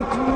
Come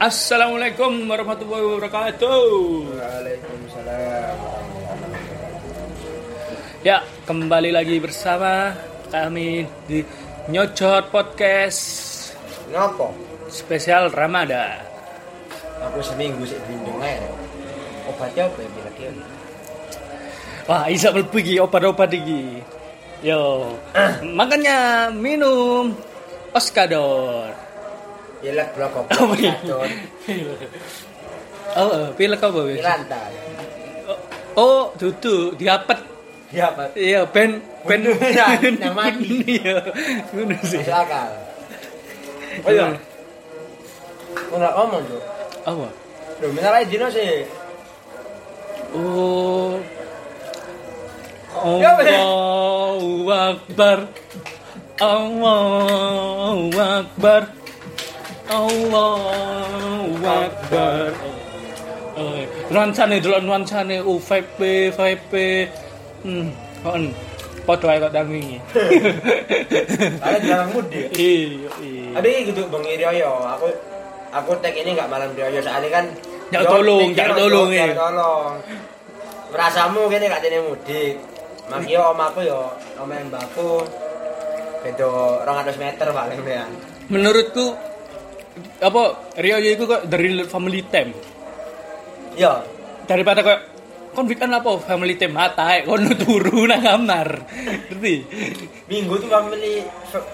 Assalamualaikum warahmatullahi wabarakatuh. Waalaikumsalam Ya, kembali lagi bersama kami di Nyocot Podcast Ngopo? spesial Ramadan. Aku seminggu sih bindung aja Obatnya apa ya bila kia? Wah, isa mlebu iki obat-obat iki. Yo, makanya minum Oskador. Pilek blok Oh, goblok iya. kacon Oh, oh, pilek apa wis? Pilantai Oh, duduk diapet. Ya apa? Iya, ben ben Bunuh, ya, mati. Iya, ngono sih. Masuk akal Oh iya nggak ngomong tuh Apa? Bentar aja dino sih Oh. Ya. Allahu Akbar. Allahu Akbar. Allahu Akbar. Oh, nuansane delok nuansane oh vibe vibe. Hmm, kon padha ae kok dang wingi. Ada jarang mudik Iya, iya. Ada gitu Bang Iryoyo Aku Aku tag ini nggak malam Iryoyo Soalnya kan yo, tolong, yo, tolong, eh. tolong Merasamu kene gak tene mudik Makanya om aku yo Om mbakku Bedo 200 meter paling ya Menurutku apa Rio itu kok dari family time Yo daripada kayak konflikan apa? Family time mata eh kono turu nang kamar. Ngerti? Minggu tuh family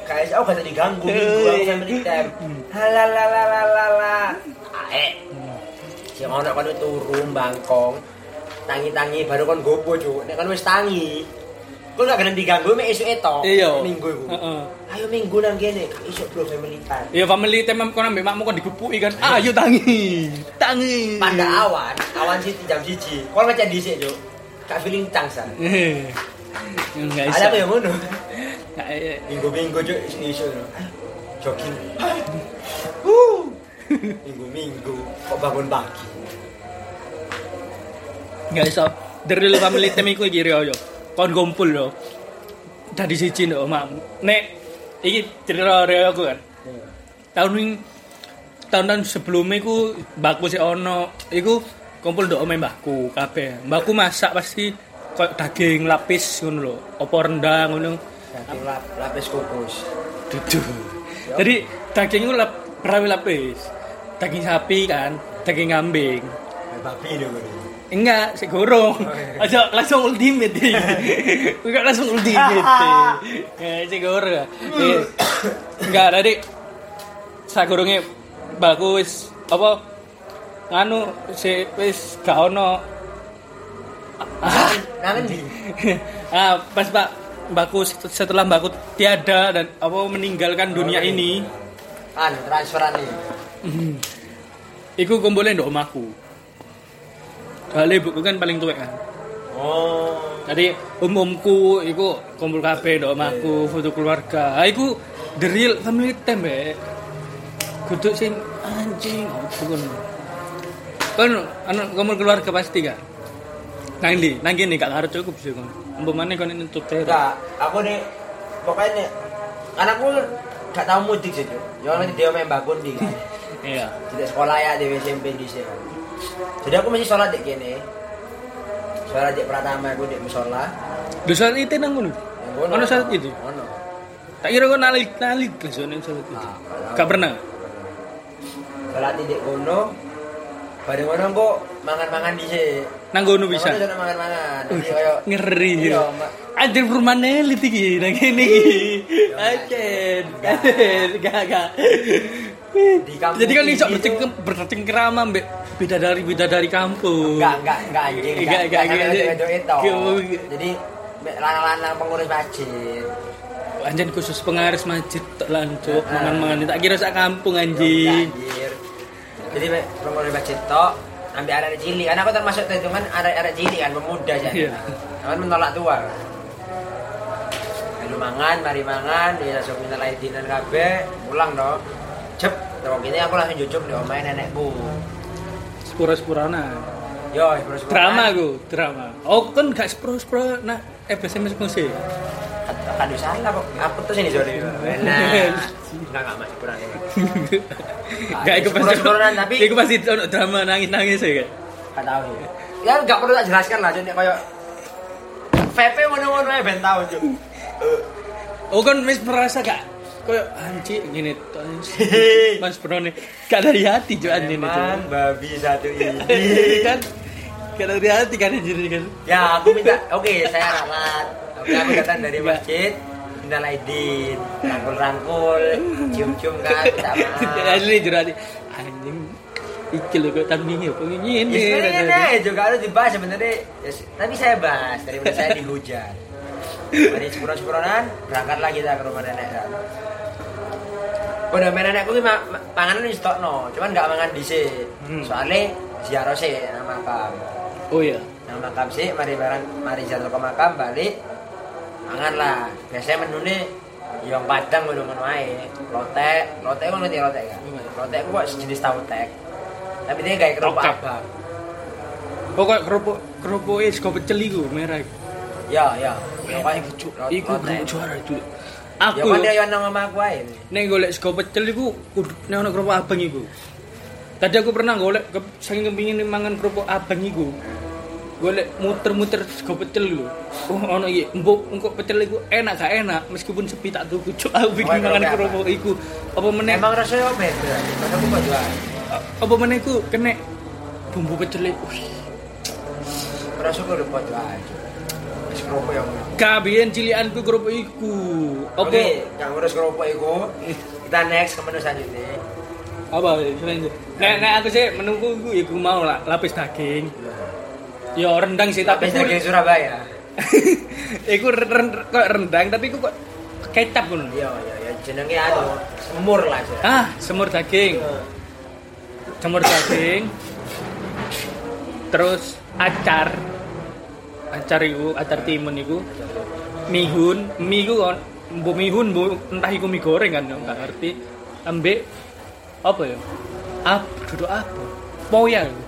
Kayak aku gak diganggu Minggu aku family time Halalalalala Ae. Si ono kan turu bangkong Tangi-tangi baru kon gopo cuk. Nek kan wis tangi Kau gak kena diganggu mek esuk etok Iya. Minggu iku Heeh. Ayo minggu nang kene, gak iso bro family time. ya family time kono ambek makmu kon digepuki kan ayo tangi tangi Pada awan, awan sih jam siji. Kau ngecek dhisik, Cuk. Gak feeling cangsan. Eh, enggak Ada apa yang ngono? Nggak, eh, Minggu-minggu Cuk iso Ayo, Jogging. Minggu-minggu kok bangun pagi. nggak bisa dari lu family time iku iki yo kon kumpul yo dari siji ndok makmu nek iki cerita Rio aku kan. Tahun ini tahun-tahun sebelumnya ku mbakku sih ono iku kumpul ndok omah mbakku kabeh. Mbakku masak pasti kayak daging lapis ngono lho apa rendang ngono. Daging lap, lapis kukus. dudu jadi daging itu lap, berawi lapis. Daging sapi kan daging kambing. Babi lho. Enggak si gorong. Aja langsung ultimate. Enggak langsung ultimate? Ya si gorong Eh, enggak tadi saya gorongnya bagus apa nganu si wis gak ono. Endi? ah. pas pak mbakku setelah mbakku tiada dan apa meninggalkan dunia ini. Kan transferan nih. iku kumpulnya ndok omahku soalnya ibuku kan paling tua kan Oh. Tadi umumku iku kumpul kabeh ndok omahku, foto keluarga. Iku the real family time, Mbak. Kudu sing anjing opo kon. Kon anu kumpul keluarga pasti gak? Nang ndi? Nang kene gak karo cukup sih kon. Umpamane kon nutup daerah. Enggak, aku nih pokoknya nih karena aku gak tau mudik sih, Cuk. Ya nanti dia main bakun di. Iya. Tidak sekolah ya di SMP di sini. Jadi aku masih sholat di kene. Sholat di pertama aku di musola. Dosa itu nang ngono. Ono saat itu. Ono. Tak kira kon nalik nalik ke saat itu. Nah, Gak pernah. Sholat di kono. Bareng ngono kok mangan-mangan dhisik. Nang ngono bisa. Mangan-mangan. Ngeri Iya, ya. Anjir perumahan elit iki nang kene iki. Anjir. Gak gak. Di kampung Jadi kan iso tuh- bercengkem bercengkerama mbek bidadari bidadari kampung. Enggak, enggak, enggak anjing. Enggak, enggak, enggak. itu. Jadi lanang-lanang pengurus masjid. Anjir khusus pengaris masjid Ah. mangan-mangan tak kira sak kampung anjing. Jadi pengurus masjid tok ambil arek cilik. Karena aku termasuk hitungan arek-arek cilik kan pemuda jadi. Iya. Kan menolak tua. Lalu mangan, mari mangan, dia langsung minta lain dinan kabeh, pulang dong. Cep, terus ini aku langsung jujuk di omahe nenekku. Sepura-sepurana. Yo, terus Drama aku, drama. Oh kan gak sepuro-sepuro nak eh SMS musik. Aduh salah kok. Apa tuh sini sorry. Nah, enggak enggak masih kurang. Gak iku pasti. Tapi- iku pasti drama nangis-nangis ya kan. Gak tahu ya. Enggak perlu tak jelaskan lah jadi kayak VP ae ben tahu, Cuk. Oh kan mes merasa gak koyo anjing gini. Mas Bro nih gak dari hati anjing itu. Emang babi satu ini. kan gak dari hati kan anjing kan. Ya, aku minta, oke saya ralat. Oke, aku datang dari Enggak. masjid, minta laidin, rangkul-rangkul, cium-cium kan, minta maaf. Asli jero hati. Anjing iki lho kok tandingnya kok ngene. Ya sebenarnya juga harus dibahas sebenarnya. Ya, tapi saya bahas daripada saya dihujat. Dari sepuro-sepuronan, berangkat lagi kita ke rumah nenek Pada main nenekku ki panganan wis stokno, cuman gak mangan dhisik. Hmm. Soalnya ziarah sih nang makam. Oh iya. Nang makam sih, mari barang mari ziarah ke makam balik. Mangan lah. Biasanya menune yang padang ngono ngono ae. Lotek, lotek kok ngerti lotek kan? Lotek ku kok sejenis tahu tek. Tapi dia kayak kerupuk abang. Oh kok kerupuk kerupuk es kok pecel iku merah. Ya, ya. Iku Lot- iku juara itu. Ya Aku kan yo, nang omah aku ae. nek golek sego pecel iku kudu nek ono kerupuk abang iku. Tadi aku pernah golek ke, saking kepingin mangan kerupuk abang iku. Golek muter-muter sego pecel lho. Oh ono iki, mbok engko pecel iku enak gak enak meskipun sepi tak tuku cuk aku Oh, bikin mangan kerupuk kerupuk iku. Apa meneh Emang rasanya beda? Aku kok jual? apa meneh iku kena bumbu pecel iku. Rasa aku udah jual. Wis kerupuk yang Kabian cilianku kerupuk iku. Oke, yang ngurus kerupuk itu kita next ke menu selanjutnya. Apa selanjutnya? Nek nek aku sih menunggu iku iku mau lah lapis daging. Ya rendang sih tapi daging Surabaya. iku ren- ren- kok rendang tapi iku kok kecap ngono. Iya, iya, iya. Jenenge anu, semur lah. Ah, semur daging. Semur daging. Terus acar. Acar iku, acar timun iku. Mihun, mie iku kon mbok mihun, mbok entah iku mie goreng kan yo, nggak ngerti. Ambek apa ya? Ap, duduk apa? Iku.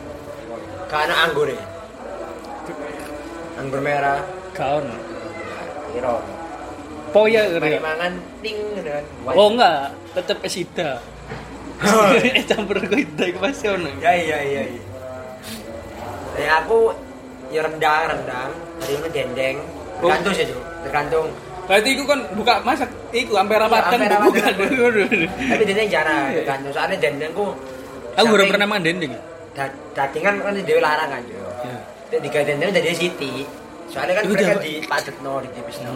Karena anggur ya. Anggur merah. Gak ono. Kira. Poya kira. mangan ting gitu kan. Oh enggak, tetep esida. Campur kuida iku pasti ono. Ya iya iya iya. Ya aku ya rendang rendang. Hari ini dendeng. Tergantung sih Cuk. Tergantung. Berarti iku kan buka masak iku hampir Hampir bukan. rapatan. Tapi dendeng jarang. Tergantung soalnya dendengku. Aku belum saking pernah makan dendeng. da- Datingan kan di dewe larang kan Cuk. Ya. Dek tiga dendeng dari Siti. Soalnya kan mereka di padet no di tipis no.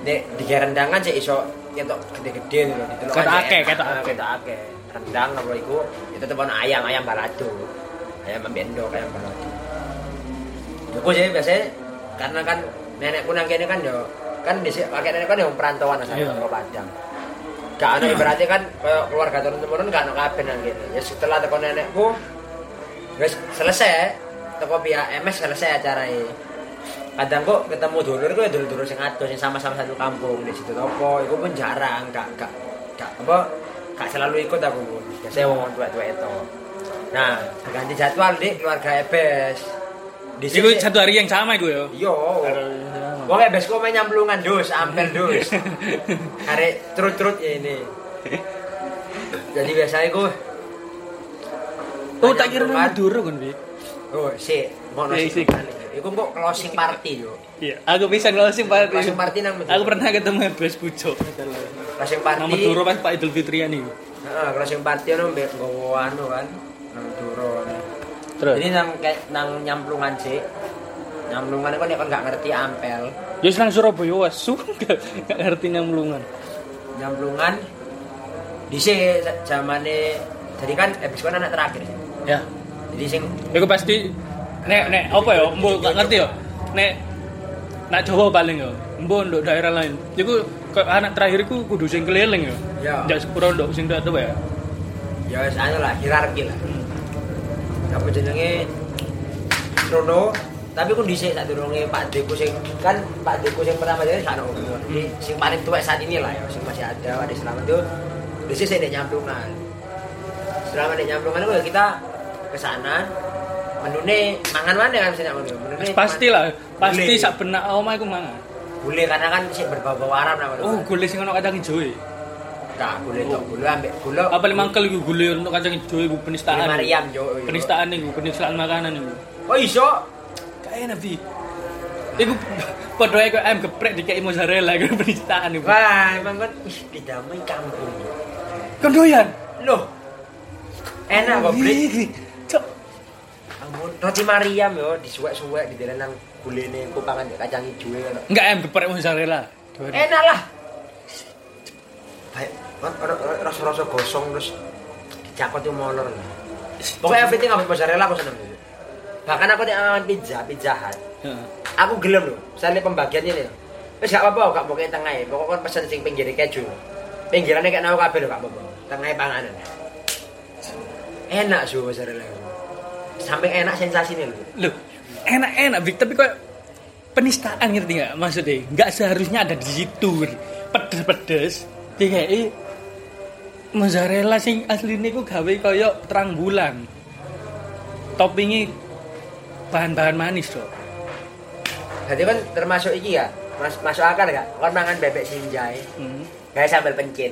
Dek di rendangan sih iso ketok gede-gede gitu. Ditelok Ketok akeh, ketok Ah, akeh. Ketok akeh. Rendang apa iku ya tetep ono ayam ayam balado. Ayam membendo ayam balado. Aku sih biasanya karena kan nenekku nang kene kan yo kan di pakai nenek kan yang perantauan asal Iya. yeah. Padang. Gak ada ibaratnya kan keluarga turun temurun gak ada kabeh nang kene. Ya setelah teko nenekku wis selesai teko pihak MS selesai acaranya kadang kok ketemu dulur kok dulur-dulur sing adoh sing sama-sama satu kampung di situ topo itu pun jarang gak gak gak apa gak selalu ikut aku pun biasanya wong tua-tua itu nah ganti jadwal di keluarga Ebes di Iku satu hari yang sama iku ya. yo wong Ebes kok main nyamplungan dus ampel dus hari trut-trut ya ini jadi biasanya gue Oh tak kira Madura kan, Bi. Oh, si, mau nasi sih. Iku kok closing party yo. Iya, aku bisa ngelosin party. Closing party nang Madura. Aku pernah ketemu Bes Pucuk. Closing party. Madura pas Pak Idul Fitrian iku. Heeh, closing party ono mbek nggowo anu kan. Nang Terus. Jadi nang kayak nang nyamplungan sih. Nyamplungan itu nek kon gak ngerti ampel. Ya senang Surabaya wes su gak gak ngerti nyamlungan. Nyamplungan di sini zamane jadi kan habis kan anak terakhir. Ya. Jadi sing Iku pasti nek nek apa ya? Mbok gak ngerti ya. Nek nak Jawa paling ya. Mbok nduk daerah lain. Iku kok anak terakhir iku kudu sing keliling ya. Ya. Jak sepuro nduk sing tuwa ya. ya wis anu lah hierarki lah. Apa jenenge Rono tapi ku dhisik sak durunge Pak Deku sing kan Pak Deku sing pertama jadi sak ono. Jadi sing paling tua saat ini lah ya sing masih ada ada selamat itu dhisik nek nyamplungan. Selama nek nyamplungan itu kita ke sana menune mangan mana kan misalnya menune. Menune pasti Gulai. sak benak omah iku mangan. Gule karena kan sih berbau-bau Arab namanya. Oh, gule sing ono kacang ijo tok. Gule ambek. Apa paling mangkel iku gule untuk kacang ijo iku Gule penistaan. Maryam jo. Penistaan iku, penistaan makanan iku. Oh iso. Kayak nabi. Iku padha kok ayam geprek dikei mozzarella iku penistaan iku. Wah, emang kan didamai kampung. Kon doyan? Loh. Enak kok. Iki. Cok. Ampun, roti Maryam yo disuwek-suwek di dalam nang gulene ku pangan kacang ijo ngono. Enggak ayam geprek mozzarella. Enak lah. Baik, kan rasa-rasa gosong terus dicakot itu molor. Pokoknya everything apa mozzarella aku seneng. Bahkan aku nek mangan pizza, pizza hut. Heeh. Aku gelem loh, misalnya pembagiannya nih. Wis gak apa-apa, gak pokoknya tengah ya. Pokoknya kan pesen sing pinggirnya keju. Pinggirannya kayak nawa kabeh lho, gak apa-apa. Tengahnya panganan. Enak sih mozzarella. Sampai enak sensasinya loh. Loh, enak-enak tapi kok penistaan ngerti nggak maksudnya? Nggak seharusnya ada di situ. Pedes-pedes, dikei mozzarella sing asline ku gawe kaya terang bulan. Toppingnya bahan-bahan manis loh. Jadi kan termasuk iki ya, mas, masuk akal gak? Kan mangan bebek sinjai, Hmm. kayak sambal pencit.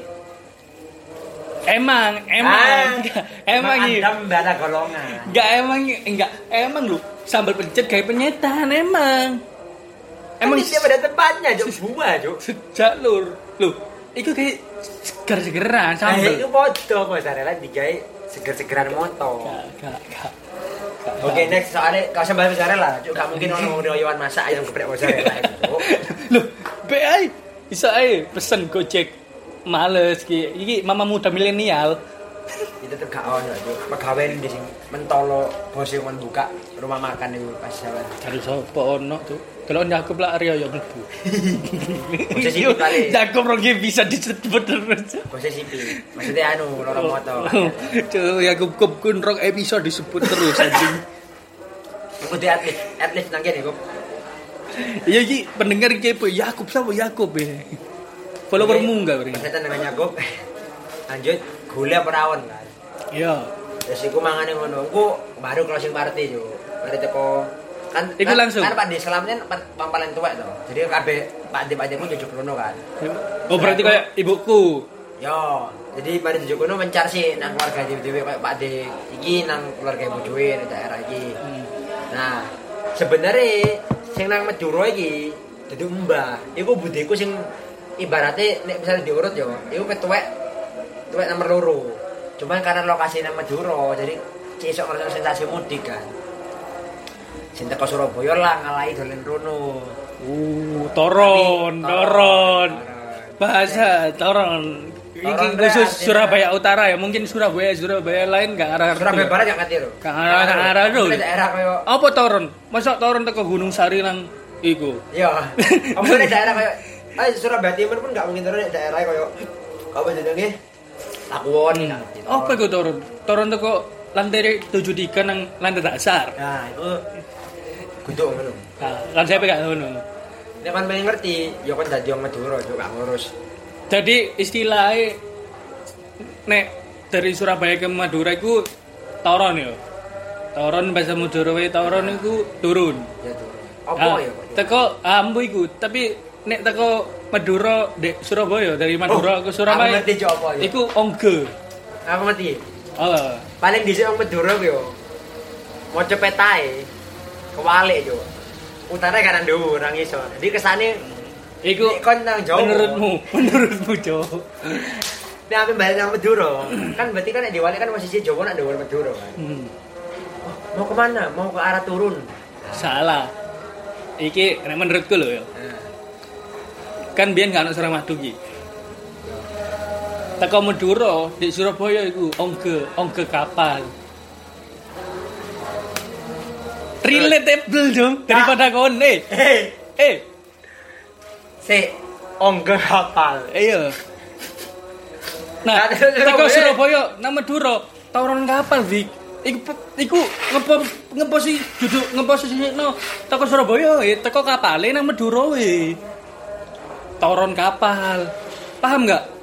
Emang, emang, emang iya. Anda membara golongan. Enggak emang, enggak emang lu sambal pencet kayak penyetan emang. Emang Emang dia pada tempatnya, Cuk. Buah, Cuk. sejak lur, lu itu kayak seger-segeran Nah, sambal. itu foto mozzarella digawe seger-segeran moto. Gak, gak, gak. Gak. Oke, next soalnya kalau sambal mozzarella, Cuk, gak mungkin orang mau riwan masak ayam geprek mozzarella itu. Loh, be ay, bisa ay pesen Gojek. Males ki. Iki mama muda milenial. Itu tuh gak ono, Cuk. Pegawai di sini mentolo bos yang buka rumah makan itu pas jalan. Cari sapa ono tuh. Kalau Jakob lah Arya ya mlebu. Posisi kali. Jakob rogi bisa disebut terus. Sipi. Maksudnya anu, lorong moto. Tuh Jakob Kop kun rong episode disebut terus anjing. Aku di atlet, atlet nang kene, Kok. Iya iki pendengar kepo Yakub sama Yakub ya. Followermu enggak beri? Persetan dengan Yakob. Lanjut, gula perawon kan. Iya. Terus iku mangane ngono. Iku baru closing party yo. Mari teko kan Iku kan, langsung? kan Pak De selamnya Pak paling tua tuh. Jadi kabeh Pak De Pak De pun jujuk rono kan. Oh berarti kayak ibuku. Yo, jadi pada jujuk rono mencar sih nang keluarga dewe kayak Pak De iki nang keluarga ibu Dewi di daerah iki. Nah, sebenarnya sing nang Madura iki dadi mbah. Iku budeku sing ibaratnya nek misalnya diurut yo, iku ketuwek tuwek nomor loro. Cuman karena lokasi nang Madura, jadi sesuk ngerasa sensasi mudik kan. Sing teko Surabaya lah ngalahi dolen rono. Uh, toron, toron. Bahasa toron. Iki khusus Surabaya Utara ya, mungkin Surabaya Surabaya lain gak arah Surabaya Barat gak ngerti lho. Gak arah gak arah lho. Ini daerah koyo Apa toron? Masa toron teko Gunung Sari nang iku? Iya. Apa daerah kayak Ayo Surabaya Timur pun gak mungkin turun daerah kayak apa jenenge? Ngerti. Apa iku toron? Toron teko lantai 73 nang lantai dasar. Nah, itu kudu ngono. Nah, kan saya gak ngono. Nek kan pengen ngerti, ya kan dadi wong Madura juga ngurus. Jadi istilahnya nek dari Surabaya ke Madura itu toron ya. Toron bahasa Madura wae toron itu turun. Ya tuh. Ah, Apa ya? Teko ambu iku, tapi nek teko Madura di Surabaya dari Madura ke Aku Surabaya. ngerti jo apa ya. Iku. Aku ngerti. Oh. Paling dhisik wong Madura yo. Maca petae. Kewalik yo. Utara kanan dhuwur nang iso. Jadi kesane Iku kon nang Jawa. menurutmu, menurutmu Jo. Nek ampe balik nang Madura, kan berarti kan nek diwali kan posisi Jawa nang dhuwur Madura kan. Hmm. Mau ke mana? Mau ke arah turun. Salah. Iki nek menurutku lho ya. Kan biyen gak ono Madu iki. Teko Madura di Surabaya iku ongge ongge kapal. Relatable dong daripada kon eh Hei, eh si ongge kapal. iya. Nah, Nah, teko Surabaya. Nang Madura tawuran kapal Dik. Iku iku ngepo ngeposi duduk ngeposisi no teko Surabaya eh teko kapale nang Madura we. Tawuran kapal. Paham nggak?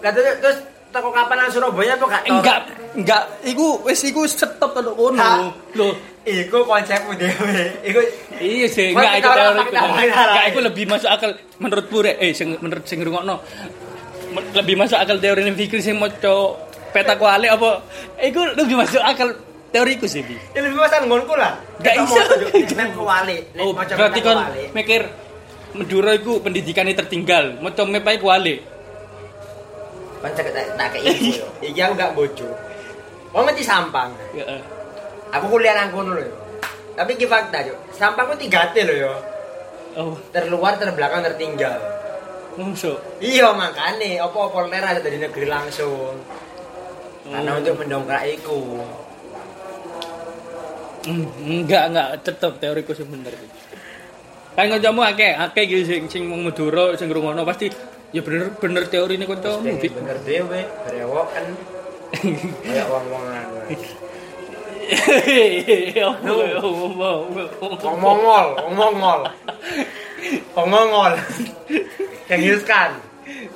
Lah terus terus toko kapal nang Surabaya apa gak? Enggak, enggak. Iku wis iku stop kalau kono. Loh, Iku konsepmu dhewe. Iku iya sih, enggak itu teori. lah. Enggak, itu lebih masuk akal menurutku rek. Eh, sing menurut sing ngrungokno. Men- Lebih masuk akal teori ini Fikri sing maca peta kuali apa? Iku lebih masuk akal teoriku sih, Bi. ya lebih masalah ngonku lah. Gak Kita iso. mau Nek kuali. Nek Oh, berarti kan kuali. mikir Madura iku pendidikannya tertinggal. Maca mep ae kuali. Kan cek tak tak kei iku yo. Iki aku gak bojo. Wong ngerti sampang. Aku kuliah nang kono lho. yo. Tapi ki fakta yo. Sampangku 3T lho yo. Oh, Terluar, terbelakang, tertinggal. musuh. Iya makane apa-apa ler ada dari negeri langsung. Karena Oh. untuk mendongkrak iku. Hmm, enggak enggak tetep teoriku sih bener kan kancamu akeh akeh gitu sing sing Madura sing pasti ya bener bener teori ini kancamu Bener Dik. bener dhewe, brewok kan kayak wong-wongan. Apa ya, ngomong Wong Mongol, wong Mongol. Wong Mongol. Genghis Khan.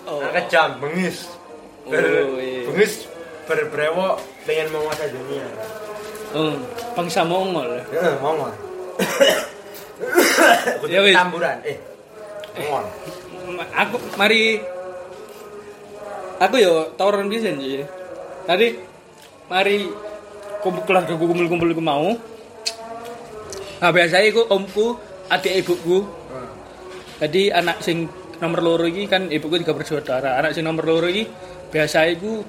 Oh. Nah, kejam, bengis. Ber, Oh, iya. bengis berbrewok pengen menguasai dunia. Oh, bangsa Mongol. Heeh, Mongol. Ya. Tamburan, eh. Mongol. Aku mari aku yo tawuran bisa sih. Tadi mari kumpul keluarga kumpul-kumpul iku mau. Nah, biasa iku omku, adik ibuku, Jadi anak sing nomor loro iki kan ibuku juga bersaudara. Anak sing nomor loro iki biasa iku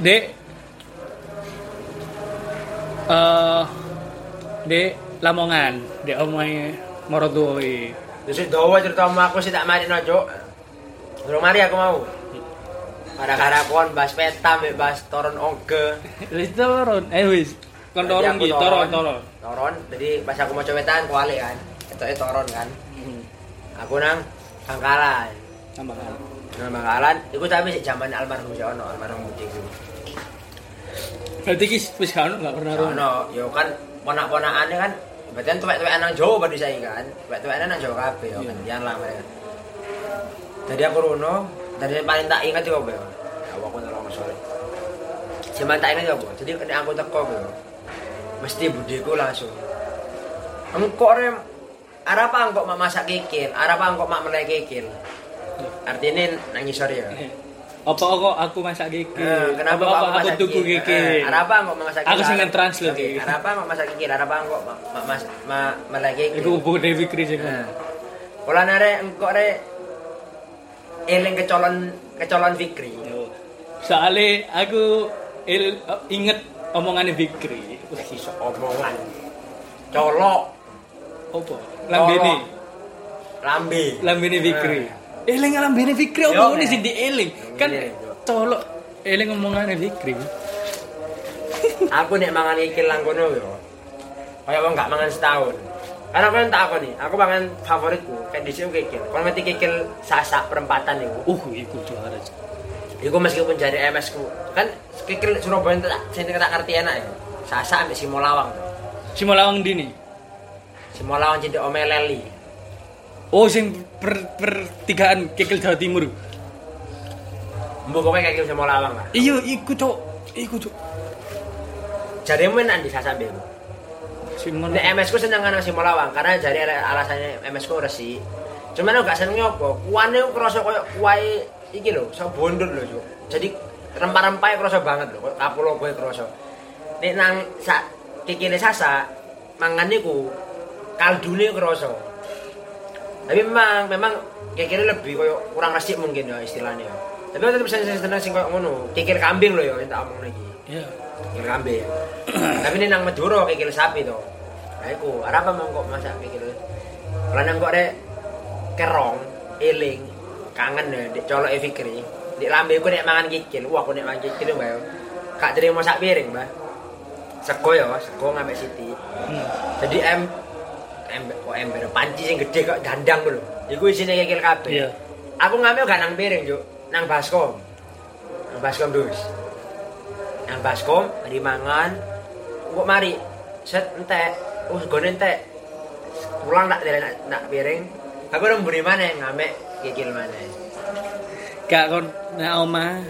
Dek eh Dek Lamongan, Dek omahe Morodoe. Terus dawa cerita sama aku sih tak mari no, Cuk. Durung mari aku mau. Gara-gara kon bahas peta, bahas toron oge. Wis toron, eh wis. Kon toron iki, toron toron. Toron, jadi pas aku mau cowetan kuali kan. Itu toron kan. Aku nang Bangkalan. Kan. Nang Bangkalan, iku tapi sik zaman almarhum si ono, almarhum budiku. Berarti ki wis gak ono gak pernah rono. Ono, yo kan ponak-ponakane kan berarti kan tuwek-tuwekan nang Jawa pada saya kan. Tuwek-tuwekan nang Jawa kabeh yo Iya. gantian lah mereka. Jadi aku rono, dari yang paling tak ingat itu apa ya? Aku aku nolong sore. Cuman tak ingat apa? Jadi nek aku teko yo. Mesti budiku langsung. Engkok rem arep apa engkok mak masak kikil, arep apa engkok mak melek kikil. Artinya nangis sore ya. Apa kok aku masak gigi? Eh, kenapa apa, aku masak tuku gigi? Eh, Kenapa kok masak gigi? Aku sing nge-translate Oke, iki. Kenapa kok masak gigi? Kenapa ma- mas ma malah gigi? Iku buku Dewi Kris iku. Nah. Kula nare engkok re eling kecolon kecolon Fikri. Soale aku il, inget omongannya Fikri. Iso omongan. Colok Apa? Lambene. lambe. Lambene Fikri. Eling lambene Fikri Yo, omongane eh. sing dieling. Kan Iya, yo. colok eling omongannya Fikri. Aku nek mangan kikil lang kono yo. Kayak wong gak mangan setahun. Karena kan tak aku nih, aku mangan favoritku kayak di sini kikil. Kalau mati kikil sasak perempatan itu. Uh, iku juara. Iku meskipun jadi MS ku kan kikil Surabaya tak sing tak ngerti enak ya. Sasa ambek Simolawang. Simolawang dini. Simolawang jadi omeleli. Oh, sing per pertigaan kekil Jawa Timur. Mbok pokoknya kikil Simolawang lah. Iya, iku cok. Iku cok. Jadi enak di Sasa ambek. Simon. Nek MS ku seneng nang Simolawang karena jadi alasannya MS ku resi. Cuman aku gak seneng apa, kuane ku kerasa koyo kuai iki lho, so bondol lho, Cuk. Jadi rempah-rempahnya kerasa banget lho, koyo kapulo kowe kerasa. Nek nang sak kikile Sasa mangan niku kaldune kerasa. Tapi memang memang kikile lebih koyo kurang resik mungkin ya istilahnya. Tapi aku tetep seneng seneng sing koyo ngono. Kikil kambing lho ya tak omong lagi. Ya. kikil kambing tapi ini nang Madura kikil sapi to nah arep apa mau kok masak kikil kalau nang kok rek kerong eling kangen ya dik colok e Fikri dik lambe ku nek mangan kikil wah aku nek mangan kikil mbak gak terima sak piring mbak sego ya sego ngambek siti Hmm. jadi em ember kok ember? Panci sing gede kok dandang lho. Iku isine kikil kabeh. Iya. aku ngambil gak nang piring juk nang baskom. Nang baskom dus nang baskom mari mangan. Kok mari? Set entek. Uh gone entek. Pulang tak dari nak, piring. Aku nang buri mana ngamek kikil mana Gak kon. Nak oma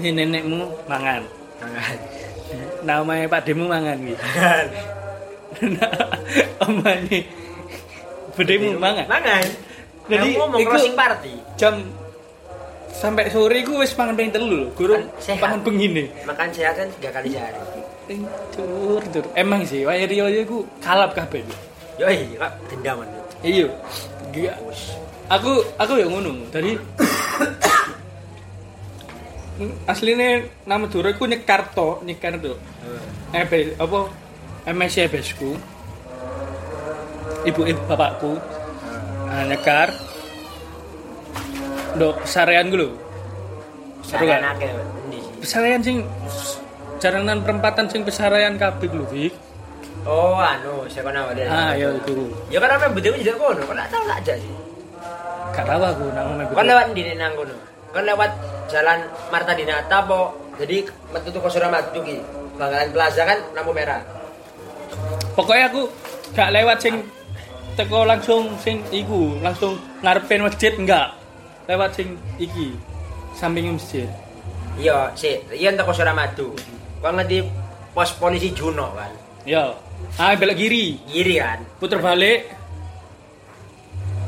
si nenekmu mangan. mangan. Nah omahe Pak Demu mangan gitu. Omane bedemu mangan. mangan Jadi, iku- closing party Jam sampai sore iku wis mangan ping telu lho. Guru pangan pengine. makan sehat kan tiga kali sehari Tur, tur. Emang sih, wae Rio iku kalap kabeh. lho. yoi kak dendaman Iya. Gak. Aku aku ya ngono. Dari aslinya nama Dura iku nyekar to, nyekar to. Ebe apa MSC ebesku. Ibu ibu bapakku. Nah, nyekar. Ndok sarean gue lho. Seru kan? Pesarean sing jalanan perempatan sing pesarean kabeh lho, Dik. oh anu saya kenal dia Ah, ya itu. ya kan apa betul juga kono kok tahu tak aja sih Gak tahu aku nang omah Kan lewat di nang kono. Kan lewat jalan Marta Dinata po. Jadi metu tuh ke Suramadu ki. Bangkalan Plaza kan lampu merah. Pokoknya aku gak lewat sing teko langsung sing iku, langsung ngarepin masjid enggak. Lewat sing iki, samping masjid. Iya, sih, iya ke Suramadu. Kok ngerti pos polisi Juno kan. Ya. Ah belok kiri, Kiri kan. puter balik.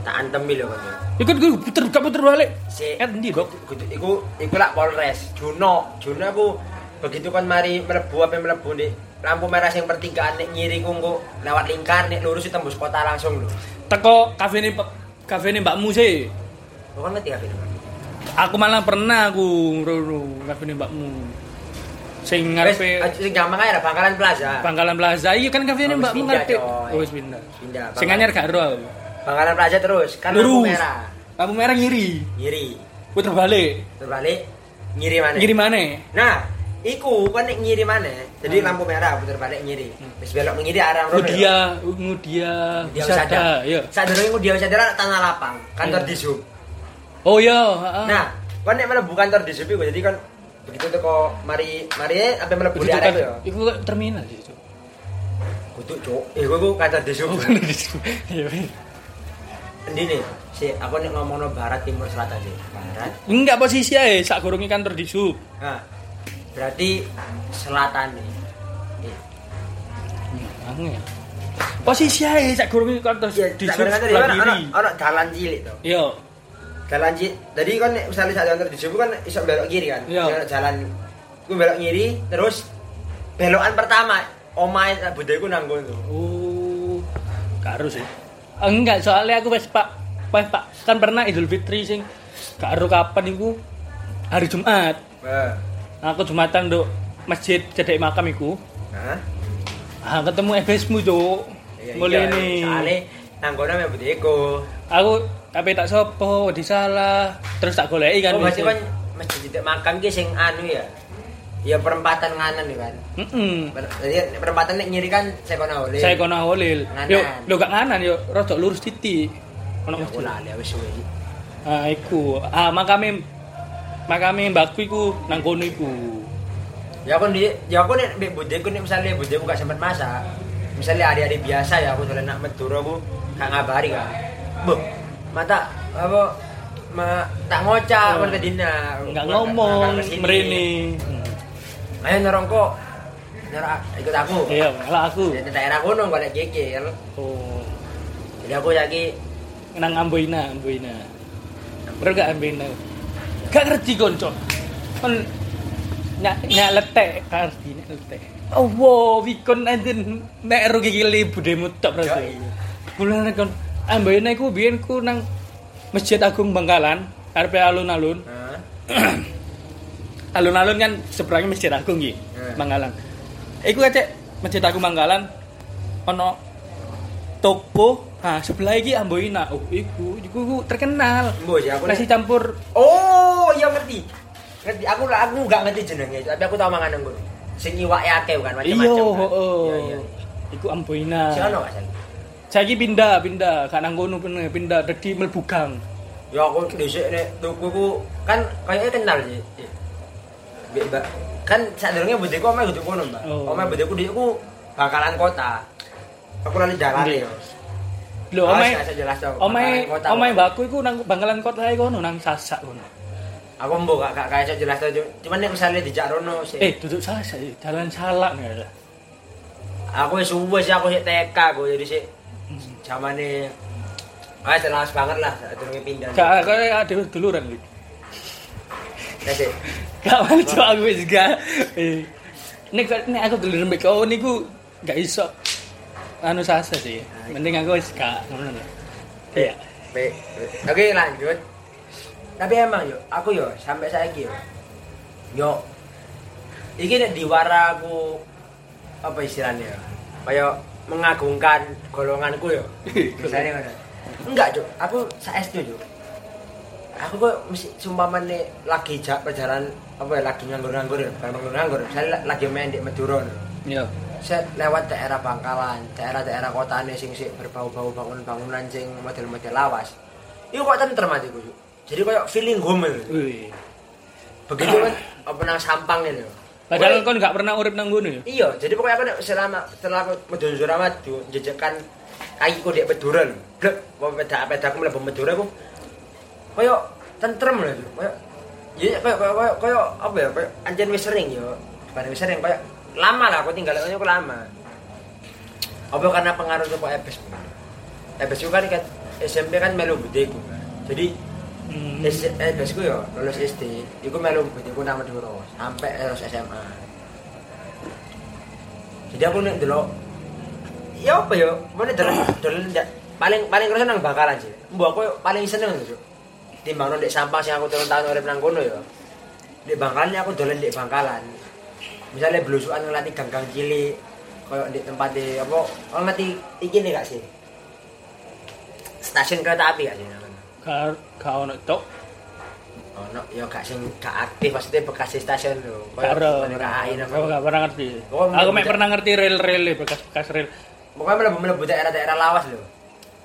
Tak antemi lho kan. Ikut gue puter gak puter balik. Si Eh endi? Kudu iku iku lak Polres Juno. Juno aku begitu kan mari mlebu apa mlebu nih lampu merah sing pertigaan nek ngiri ku engko lewat lingkar nek lurus itu tembus kota langsung lho. Teko kafe ini kafe ini Mbakmu sih. Lo kan ngerti apa ini? Aku malah pernah aku ngono kafe ini Mbakmu. Sing ngarepe sing gampang aja lah, Bangkalan Plaza. Pangkalan Plaza. Iya kan kafe ini Mbakmu ngarepe. Oh, wis pindah. Pindah. Sing anyar gak ero aku. Bangkalan Plaza terus, kan lampu merah. Lampu merah ngiri. Ngiri. Puter balik. Terbalik ngiri mana? Ngiri mana? Nah, iku kan nek ngiri mana? Jadi Hmm. lampu merah putar balik ngiri. Wis belok ngiri arah rono. ya. Ngudia, ngudia, Dia wisata, wisata. ya. Sadurunge ngudia wisata tanah lapang, kantor Iya. di Zoom. Oh iya, heeh. Nah, kan nek mlebu kantor di Zoom iku jadi kan begitu tuh kok mari mari apa mlebu di Itu arah itu itu terminal sih, Cuk. Kudu cuk. Eh iku iku kantor di Zoom. Oh, kan di. Iya, iya. Endi nih? Si aku nek ngomongno barat timur selatan sih. Barat. Enggak posisi ae, sak gorongnya kantor di sub. Nah, berarti selatan nih. Eh, Angel. Posisi ae sak gorongnya kantor Iya, di tak sub kadang-kadang sebelah ono ono kiri. ono jalan cilik to. Iya. Jalan cilik. Jadi kan misalnya sak kantor di Zoom kan iso belok kiri kan. Iya. Ono Jalan ku belok kiri terus belokan pertama omahe budeku nang kono. Oh, gak harus sih. Enggak, soalnya aku pas Pak, pas Pak kan pernah Idul Fitri sing gak harus kapan iku hari Jumat. Nah, Aku Jumatan nduk masjid cedek makam iku. nah. Ah, ketemu FSmu, Cuk. Iya, Mulai iya. nih. Soale nang kono me budeku. Aku tapi tak sopo, disalah, terus tak goleki kan. Oh, berarti biasa. kan masjid cedek makam ki sing anu ya. Ya perempatan nganan nih kan. Heeh. Per- Jadi perempatan nek nyiri kan saya kono oleh. Saya kono holil. Nganan. Yo, lo gak nganan yo, rodok lurus titik. Ono Aku masjid. lali wis suwe. Ah, iku. Ah, makame makame mbakku iku nang kono iku. Ya aku di, ya aku nek mbek budeku nek misalnya budeku gak sempat masak. Misalnya hari-hari biasa ya aku dolen nak Madura aku gak ngabari kan. Bu, mata apa ma, tak ngocak Oh. oh. dina. Enggak Gua ngomong gak ke sini. mrene. Ayo nyorong kok. Nyorong ikut aku. Iya, malah aku. Di daerah kono golek geger. Oh, Jadi aku yaki nang Amboina, Amboina. Bener gak Amboina? Gak ngerti konco. Kon nyak nyak letek, gak ngerti nyak letek. Oh, wow, wikon anjen nek rugi gile budemu tok berarti. Yoi. Mulane kon Amboina iku biyen ku nang Masjid Agung Bangkalan, arep alun-alun. Alun-alun kan seberangnya Masjid Agung iki, Hmm. Manggalan. Iku aja Masjid Agung Manggalan ono toko Nah, sebelah iki Amboina. Oh, iku, iku, iku terkenal. Mbok ya aku Nasi campur Oh, iya ngerti. Ngerti. Aku aku enggak ngerti jenenge, tapi aku tau mangan nang kono. Sing iwake akeh kan Iya, macam-macam. kan. heeh. Iya, iya. Iku Amboina. Si ono gak? Saiki pindah, pindah, gak nang kono pindah, pindah dadi mlebu gang. Ya aku dhisik nek tukuku kan kayaknya kenal sih. Mbak. Kan sadurunge budeku omah kudu kono, Mbak. Oh. Omah budeku dhisku bakalan kota. Aku lali jalan ya. Lho, omae omae omae Mbak. mbakku iku nang Bangkalan Kota ae kono nang Sasak kono. Aku mbok gak gak kayak jelas. Cuk. Cuman nek misalnya dijak rono sih. Eh, duduk Sasak, eh, jalan salak nih. Aku wis suwe sih aku sik TK aku jadi sih zamane Ah, jelas banget lah, sadurunge pindah. Gak kaya ada duluran iki. Ya sih. Gak maju aku wis gak. Eh, Nek nek aku dulu mbek kau niku gak iso anu sasa sih. Mending aku wis gak ngono. Iya. Baik. Oke, lanjut. Tapi emang yo, aku yo sampai saiki yo. Yo. Iki nek diwara aku apa istilahnya ya? Kayak mengagungkan golonganku yo. Misalnya ngono. Enggak, Cuk. Aku saestu, Cuk. Aku kok mesti sumpamane lagi jak perjalanan apa ya lagi nganggur-nganggur ya, bukan nganggur-nganggur. Saya la- lagi main di Madura. Iya. Saya lewat daerah Bangkalan, daerah-daerah kotane sing sik berbau-bau bangunan-bangunan sing model-model lawas. Iku kok tentrem atiku. Jadi kayak feeling home. Begitu kan apa nang sampang itu. Padahal Pokoknya- kon gak pernah urip nang ngono ya. Iya, jadi pokoknya aku selama setelah aku medun Suramadu jejekan kakiku di Madura lho. Blek, apa peda pedaku mlebu Madura aku koyo tentrem lho. Koyo ya koyo koyo, koyo apa ya? Koyo anjen wis sering yo. Bareng wis sering koyo lama lah aku tinggal aku lama. Apa karena pengaruh ke Ebes? Ebes itu kan kan SMP kan melu budeku. Jadi Hmm. S eh besku yo lulus SD, iku melu budeku nang Madura sampai lulus SMA. Jadi aku nek delok ya apa yo, mana delok ndak paling paling kerasa nang Bangkalan sih. Mbok aku paling seneng lho. Timbang ndek sampah sing aku turun tahun urip nang kono yo. Di Bangkalan aku dolen di Bangkalan. Misalnya belusukan ngelatih gang-gang cilik koyo di tempat di apa oh ngerti iki nih gak sih? Stasiun kereta api gak sih? Gak gak ono tok. Oh, no, ya gak sing gak aktif maksudnya bekas stasiun lho. Koyo KAI Aku gak pernah ngerti. Aku mek pernah ngerti rel-rel bekas-bekas rel. Pokoknya melebu-melebu daerah-daerah lawas lho.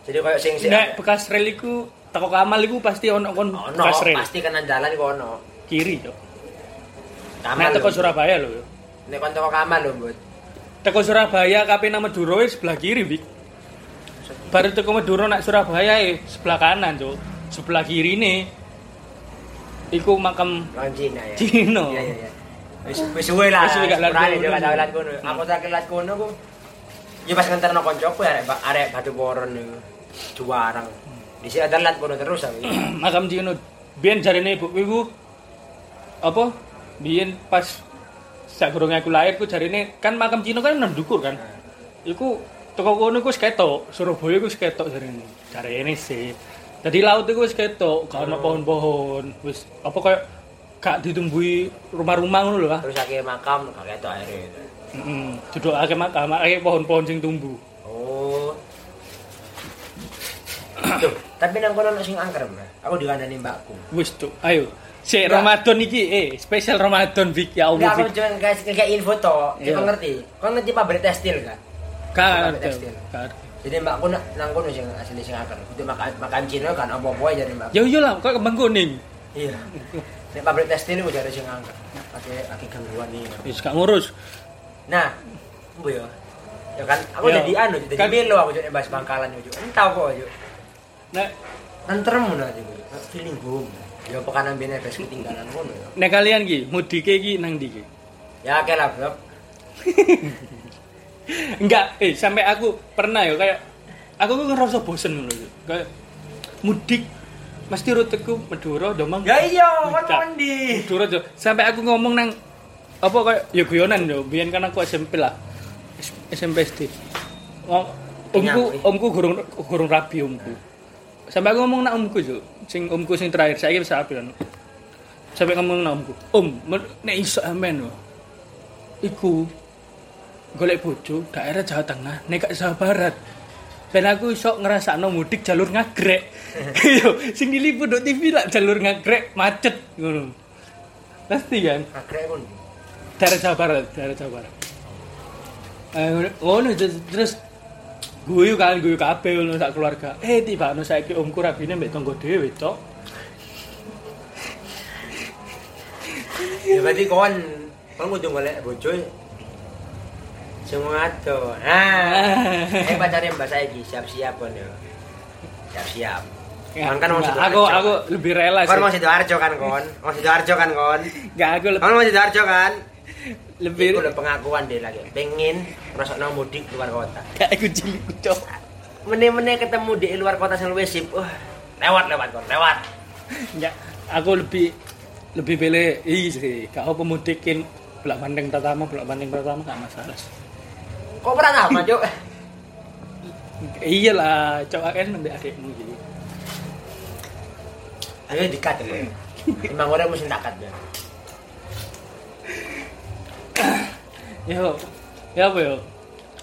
Jadi koyo sing sing Nek bekas rel iku teko Kamal iku pasti ono kon ono bekas rel. pasti kanan jalan iku ono. Kiri. Kamal. Teko lho. Surabaya lho. Nek kon teko Kamal lho, Mbut. Teko Surabaya nang Madura wis sebelah kiri, Bik. Baru teko Madura nak Surabaya eh, sebelah kanan, Cok. Sebelah kiri nih. Iku makam Orang Cina ya. Cina. Iya iya iya. Wis wis suwe lah. Wis suwe gak kono. dia gak lat kono. Aku terakhir lat kono ku Ya pas nganterno koncoku arek arek batu boron niku. Juarang. Di sini ada lat kono terus aku. makam Cino. Biyen jarine ibuku iku apa? Biyen pas sak gorong aku lahir ku jarine kan makam Cino kan nang dukur kan. Iku teko kono iku ketok, Surabaya iku ketok jarine. Jarine sih. Jadi laut iku wis ketok, gak ono Oh. pohon-pohon, wis apa kayak gak ditumbuhi rumah-rumah ngono lho. Terus akhirnya makam gak ketok akhirnya. Heeh. Duduk akeh makam, akeh pohon-pohon sing tumbuh. Oh. Tuh, tapi nang kono ono sing angker. Aku dikandani mbakku. Wis tuh, ayo. Si Enggak. Ramadan iki eh spesial Ramadan Bik ya Enggak, Allah. aku Bik. cuma kayak kayak info toh. Iya. Kita ngerti. Kau ngerti pabrik tekstil kan? Kan. Kan. Jadi mbakku nak nang kono sing asli sing angker. Itu makan makan Cina kan apa-apa jadi mbak. Ya iyalah, kok kembang kuning. Iya. Nek pabrik tekstil itu jadi sing angker. Pakai pakai gangguan ini. Wis gak ngurus. Nah, bu ya. Ya kan, aku Iya. jadi anu, jadi Kan- melo aku jadi bahas Bangkalan yo. Entah kok yo. Nek Tentrem nanti gue. Feeling home. Ya pekanan bene bes ketinggalan kono ya. nek kalian ki mudike ki nang ndi ki? Ya oke lah, Bro. Enggak, eh sampai aku pernah ya kayak aku kok ngerasa bosen ngono lho. Kayak mudik mesti ruteku Madura domang. Ya iya, Enggak. mandi. Madura. Sampai aku ngomong nang apa kayak ya guyonan yo, biyen kan aku SMP lah. SMP SD. Ngom- Omku, omku gurung gurung rabi omku. Sampai aku ngomong nak omku jo, sing omku sing terakhir saya wis rabi kan. sampai ngomong nang omku om nek iso amen lho iku golek bojo daerah Jawa Tengah nek Jawa Barat. Dan aku iso ngerasakno mudik jalur ngagrek. Yo sing diliput do TV lah jalur ngagrek macet ngono. Pasti kan? Akhirnya pun. daerah Jawa Barat daerah Jawa Barat. Eh ngono terus guyu kan guyu kabeh ngono sak keluarga eh tiba no saiki omku rabine mbek tonggo dhewe cok Ya berarti kon kon kudu golek bojo sing ngato. Nah, eh pacare mbak saiki siap-siap kon yo. Siap-siap. Kan mau Sidoarjo. aku aku lebih rela sih Kon mau Sidoarjo kan kon? Mau Sidoarjo kan kon? Nggak, aku lebih Kon mau Sidoarjo kan? Lebih Itu udah pengakuan deh lagi. Pengen ngrasakno mudik luar kota. kayak aku cilik cok Meneh-meneh ketemu di luar kota sing luwih sip. Wah, lewat lewat kon, lewat. Nggak, aku lebih lebih pilih iya sih kau pemudikin belak bandeng pertama belak bandeng pertama gak masalah. Kok pernah apa, Cuk? iyalah coba kan nanti adikmu gitu Ayo dikat ya. Emang orang mesti takat ya. Yo ya apa yo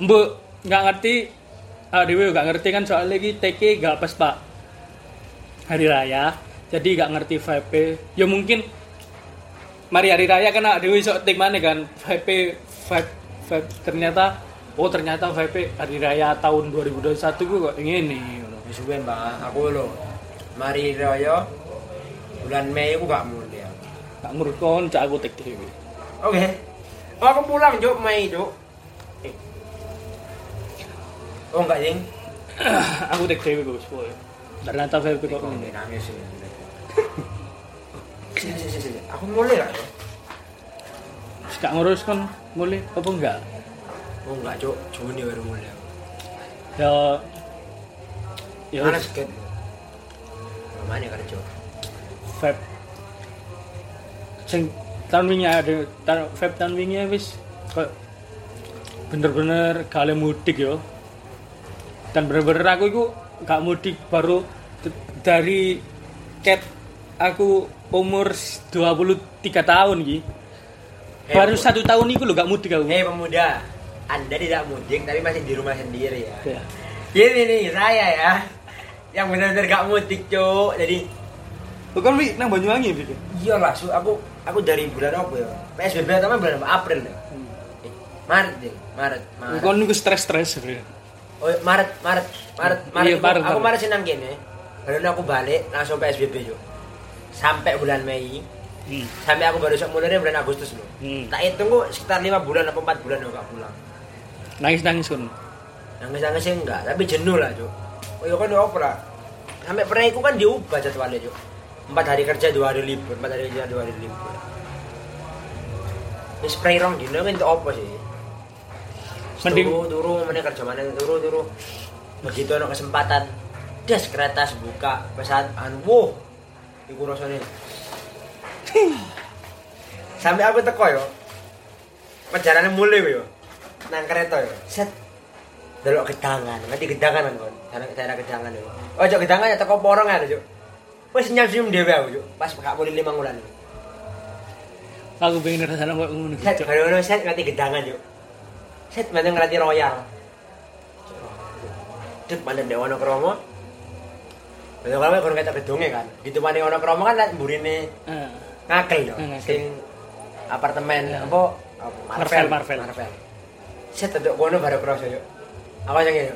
mbok nggak ngerti ah dewe nggak ngerti kan soalnya lagi TK gak pas pak hari raya jadi gak ngerti vibe ya mungkin mari hari raya kan dewe sok tik mana kan vibe vibe vibe ternyata oh ternyata vibe hari raya tahun 2021 gue kok ini Wis suwe, Mbak. Aku lho. Mari raya bulan Mei aku gak mulia. gak ngurut kon cak aku tik dewe Oke. Oh, aku pulang, Mei, Cuk. Eh. Oh, enggak, Ding. aku tik dewe bos boy ternyata vibe kok Kok ini. Aku mulai lah, Cuk. gak ngurus kan mulai apa enggak Oh, enggak, Cuk. Juni baru mulai. ya ya Mana seket? Mana kerja? vape sing tahun wingi ada tahun vape tahun wingi wis kok bener-bener kali mudik yo dan bener-bener aku itu gak mudik baru dari cat aku umur 23 tahun ki Eh, baru satu tahun itu lo gak mudik aku Hei pemuda, Anda tidak mudik tapi masih di rumah sendiri ya. Ya. Ini nih saya ya, yang benar-benar gak mudik cuk. Jadi bukan wi nang Banyuwangi pikir iyalah, su aku aku dari bulan apa ya? PSBB pertama bulan apa? April ya. Eh, Maret deh, Maret, Maret. kau nunggu stres-stres sebenarnya Oh, Maret, Maret, Maret, Maret. Iya, aku- Maret, Aku Maret. Maret senang gini. Baru aku balik langsung PSBB cuk. Sampai bulan Mei, hmm. sampai aku baru mulai bulan Agustus loh. Hmm. Tak hitung kok sekitar lima bulan atau empat bulan aku gak pulang. nangis-nangis kan Nangis-nangis sih enggak, tapi jenuh lah, Cuk. Oh, ya kan ya apa lah. Sampai pernah itu kan diubah jadwalnya, Cuk. Empat hari kerja, dua hari libur. Empat hari kerja, dua hari libur. Ini spray rong dino untuk apa sih? Mending- Turu, turu, mana kerja mana, turu, turu. Begitu ada kesempatan, des kereta buka, pesawat, anu, wow. Iku rasanya. Sampai aku teko yo. Perjalanan mulai yo. Nang kereta yo. Set. Delok gedangan, ngerti gedangan kan. Daerah daerah gedangan yo. Oh, cok gedangan ya teko porong ada, Cuk. Wis senyum-senyum dhewe aku, Cuk. Pas gak mulai lima bulan. aku pengen rasanya kok ngono Set, baru set ngerti gedangan, Cuk. Set mana ngerti royal. Dek mana dewa kromo. Betul kalau kon kata gedungnya kan. Gitu mana ono kromo kan burine ngakel dong. Ah, ngakel. Sing apartemen apa? Marvel, Marvel. Marvel. Set tetep kono baru cross yo. Apa yang ini?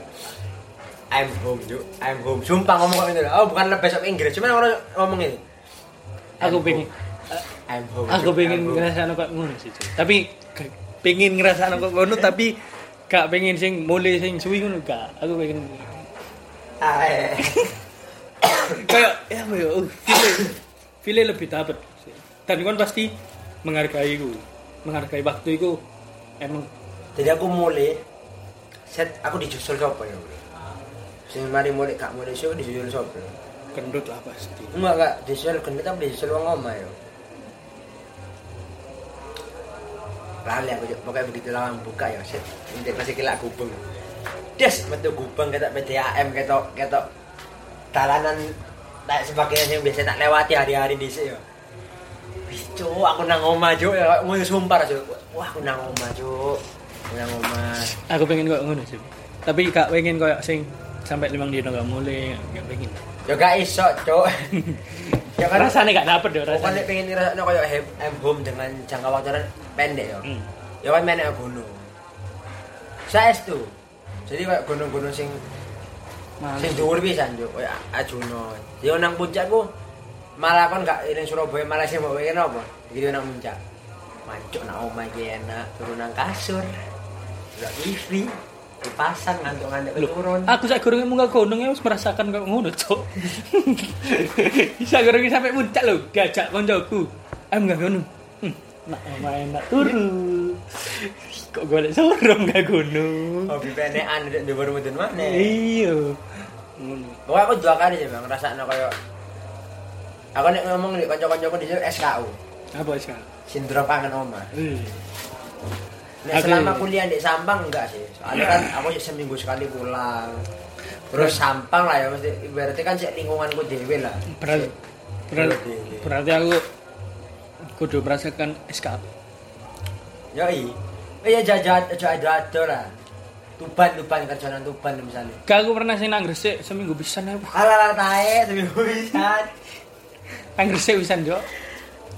I'm home, Cuk. I'm home. Sumpah ngomong kok ini. Oh, bukan bahasa Inggris, cuman orang ngomong ini. aku pengen home. I'm home. aku Cuk. pengen ngerasaan kok ngono sih tapi pengen ngerasaan kok ngono tapi gak pengen sing mulai sing suwi ngono gak aku pengen eh. kayak ya apa uh, feel feel lebih dapet sih. dan kan pasti menghargai itu menghargai waktu itu emang Jadi aku mulai set aku disusul sapa ya. Sing mari mulai gak mulai show disusul sapa? kendut lah pasti Enggak enggak disusul kan kita disusul wong omah ya. Lali aku pokoknya begitu lawan buka ya set intik masih kila gubeng. Des metu gubeng ketok PDAM ketok ketok dalanan tak sebagainya yang biasa tak lewati hari-hari di sini ya. Cuk, aku nang omah, Cuk. Ya, mau sumpah, Cuk. Wah, aku nang omah, Cuk. Aku nang omah. Aku pengen kok ngono sih. Tapi gak pengen koyo sing sampai limang dino gak mulai, gak pengen. Ya gak iso, Cuk. ya kan Rasanya gak dapet deh Pokoknya rasanya. pengen ngerasakno koyo hem- em home dengan jangka waktu yang pendek ya. Hmm. Ya kan menek gunung. Saestu. Jadi kayak gunung-gunung sing sing dhuwur pisan yo koyo Ajuno. Yo nang puncak ku malah kon gak ning Surabaya malah sing mbok pengen apa? Gitu nang puncak. Mancuk nang omah iki enak, turun nang kasur. Udah TV dipasang ngantuk-ngantuk Loh, turun. aku sak gurunge munggah gunung ya wis merasakan kok ngono, Cuk. Bisa gurunge sampai puncak lho, diajak koncoku. Ayo munggah gunung. Hmm, nak main nak turu. Kok golek sorong gak gunung. Hobi penekan ndek dhuwur mudun mana? Iya. Ngono. Pokoknya aku dua kali sih bang, ngerasakno koyo Aku nek ngomong nek kanca-kancaku di sini SKU, Apa sih? sindrom kangen omah. Eh. Aku- selama kuliah di Sampang enggak sih. Soalnya kan aku sih seminggu sekali pulang. Terus Sampang lah ya mesti ibaratnya kan sih lingkunganku dhewe lah. Berarti berarti, berarti aku kudu merasakan SK. Yo i. Eh ya jajan aja ada ada lah. Tuban tuban kerjaan tuban misalnya. Gak aku pernah sing nang Gresik seminggu pisan ya. Alah tae seminggu bisa. Nang Gresik pisan, Cuk.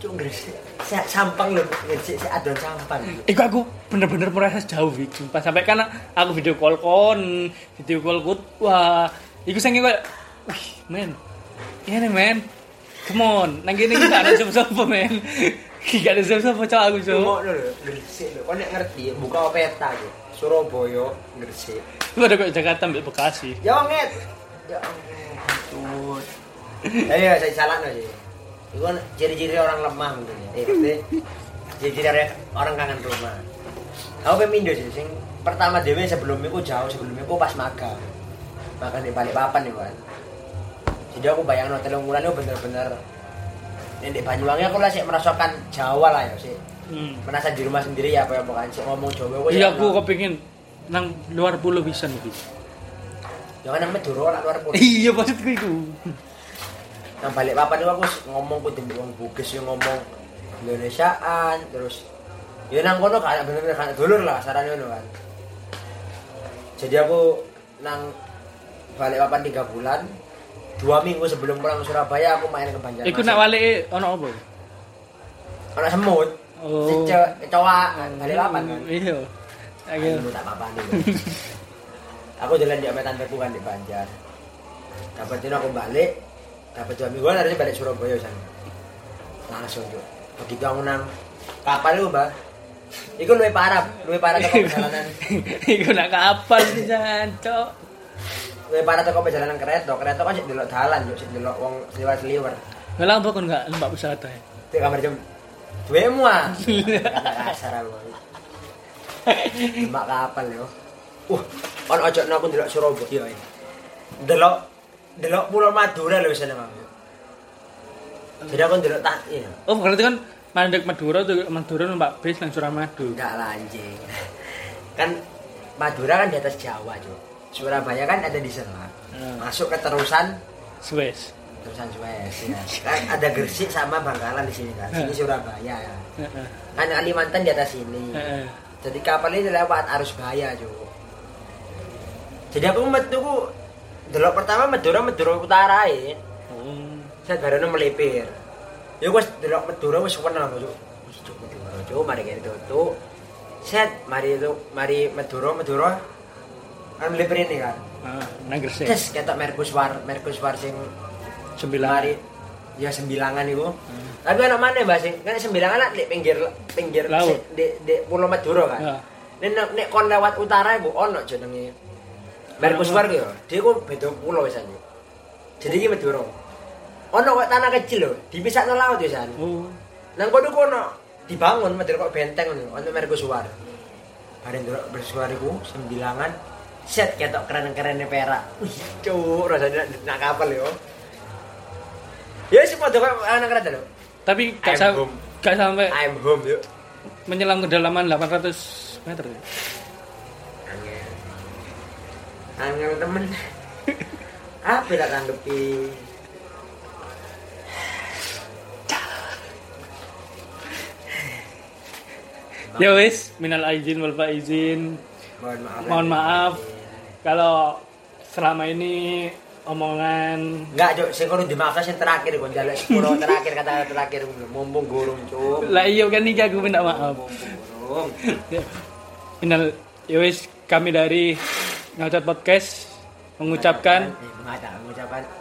Cuk gresik. Sa- Sampang lho, gresik sik adon sampang. Iku aku bener-bener merasa jauh iki. Pas sampai kan aku video call kon, video call kut. Wah, iku sing kayak wih, men. Ini men. Come on, nang kene iki gak ada sapa-sapa men. Gak ada sapa-sapa cowok aku, Cuk. Cuma lho gresik lho. Kau nek ngerti buka peta gitu. Surabaya gresik. Lu ada kok Jakarta ambil Bekasi. Ya nget. Ya ampun. Ayo saya salah sih. Itu kan ciri-ciri orang lemah mungkin ya. Eh, maksudnya ciri-ciri orang kangen rumah. Aku pemindo sih, sing pertama dewe sebelum itu jauh sebelum itu pas magang. Magang di balik papan nih kan. Jadi aku bayangin hotel unggulan itu bener-bener ini di Banyuwangi aku lah sih merasakan Jawa lah ya sih. Hmm. Merasa di rumah sendiri ya apa ya bukan sih ngomong Jawa aku Iya ya aku kepingin nang luar pulau bisa nih. Jangan nang Madura lah luar pulau. Iya maksudku itu. Nang balik papan itu aku ngomong ku wong Bugis yang ngomong Indonesiaan terus ya nang kono kayak bener-bener kayak dulur lah sarannya ngono kan. Jadi aku nang balik papan tiga bulan dua minggu sebelum pulang ke Surabaya aku main ke Banjarmasin. Iku nak balik ono apa? Anak semut. Oh. Si cewek cowok kan balik papan kan. Iya. Ayo. Tak apa nih. aku jalan di sama tanteku kan di Banjar. Dapat aku balik, dapat dua mingguan harusnya balik Surabaya sana. Langsung tuh. Begitu aku nang kapal itu bah. Iku lebih parah, lebih parah toko perjalanan, Iku nak kapal sih Cok. lebih parah toko perjalanan kereta. Kereta kan sih delok dalan, yuk sih delok wong. Lah apa kon enggak lembak wisata ya? Di kamar jam mua. Kata kasar aku. Mbak kapal yo. Wah, on ojo aku delok Surabaya. ya. Delok delok Pulau Madura lho wis Mang. Jadi aku delok tak iya. Oh berarti kan mandek Madura tuh Madura numpak bis nang Suramadu. Enggak lah anjing. Kan Madura kan di atas Jawa, Cuk. Surabaya kan ada di Selat. Hmm. Masuk ke terusan Suez. terusan Suez ya. Kan ada Gresik sama Bangkalan di sini kan. Sini Surabaya ya. Heeh. Kan Kalimantan di atas sini. Heeh. Jadi kapal ini lewat arus bahaya, Cuk. Jadi aku metu delok pertama Madura Madura utara ya. Saya baru melipir. Ya wis delok Madura wis kenal Cuk. Wis Cuk Madura, Cuk, mari kene tutu. Set, mari itu, mari Madura, Madura. Kan melipir ini kan. Ah, nang Gresik. Terus ketok Merkuswar, Merkuswar sing Sembilan. mari ya sembilangan itu. Tapi anak mana Mbak sing? Kan sembilangan lah di pinggir pinggir Laut. di, di Pulau Madura kan. Ya. Nek nek- kon lewat utara iku ono jenenge Merkuswar ku ya. Dia ku beda pulau wisan. Jadi iki Madura. Ono kok tanah kecil lho, dipisahno laut wisan. Oh. Nang kono kono dibangun Madura kok benteng ngono, ono Merkuswar. Bareng delok Merkuswar iku sembilangan set ketok keren-kerene perak. Wih, cuk, rasanya nak kapal yo. Ya sih padha kok anak kereta lho. Tapi gak, I'm sam home. gak sampai I'm home yuk. menyelam kedalaman 800 meter. ya? Angel. Temen. Apa tak tanggepi? Ya wis, minal aizin wal faizin. Mohon maaf. Mohon maaf kalau selama ini omongan Enggak, Cuk, sing kono dimaafkan sing terakhir kon jaluk sepuro terakhir kata terakhir mumpung gurung, Cuk. lah iya kan nih aku minta maaf. Gurung. Minal ya wis kami dari Ngacot Podcast mengucapkan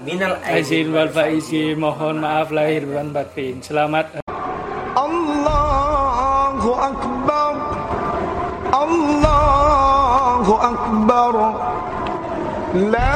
minal aizin wal faizin mohon maaf lahir dan batin. Selamat Allahu akbar. Allahu akbar. La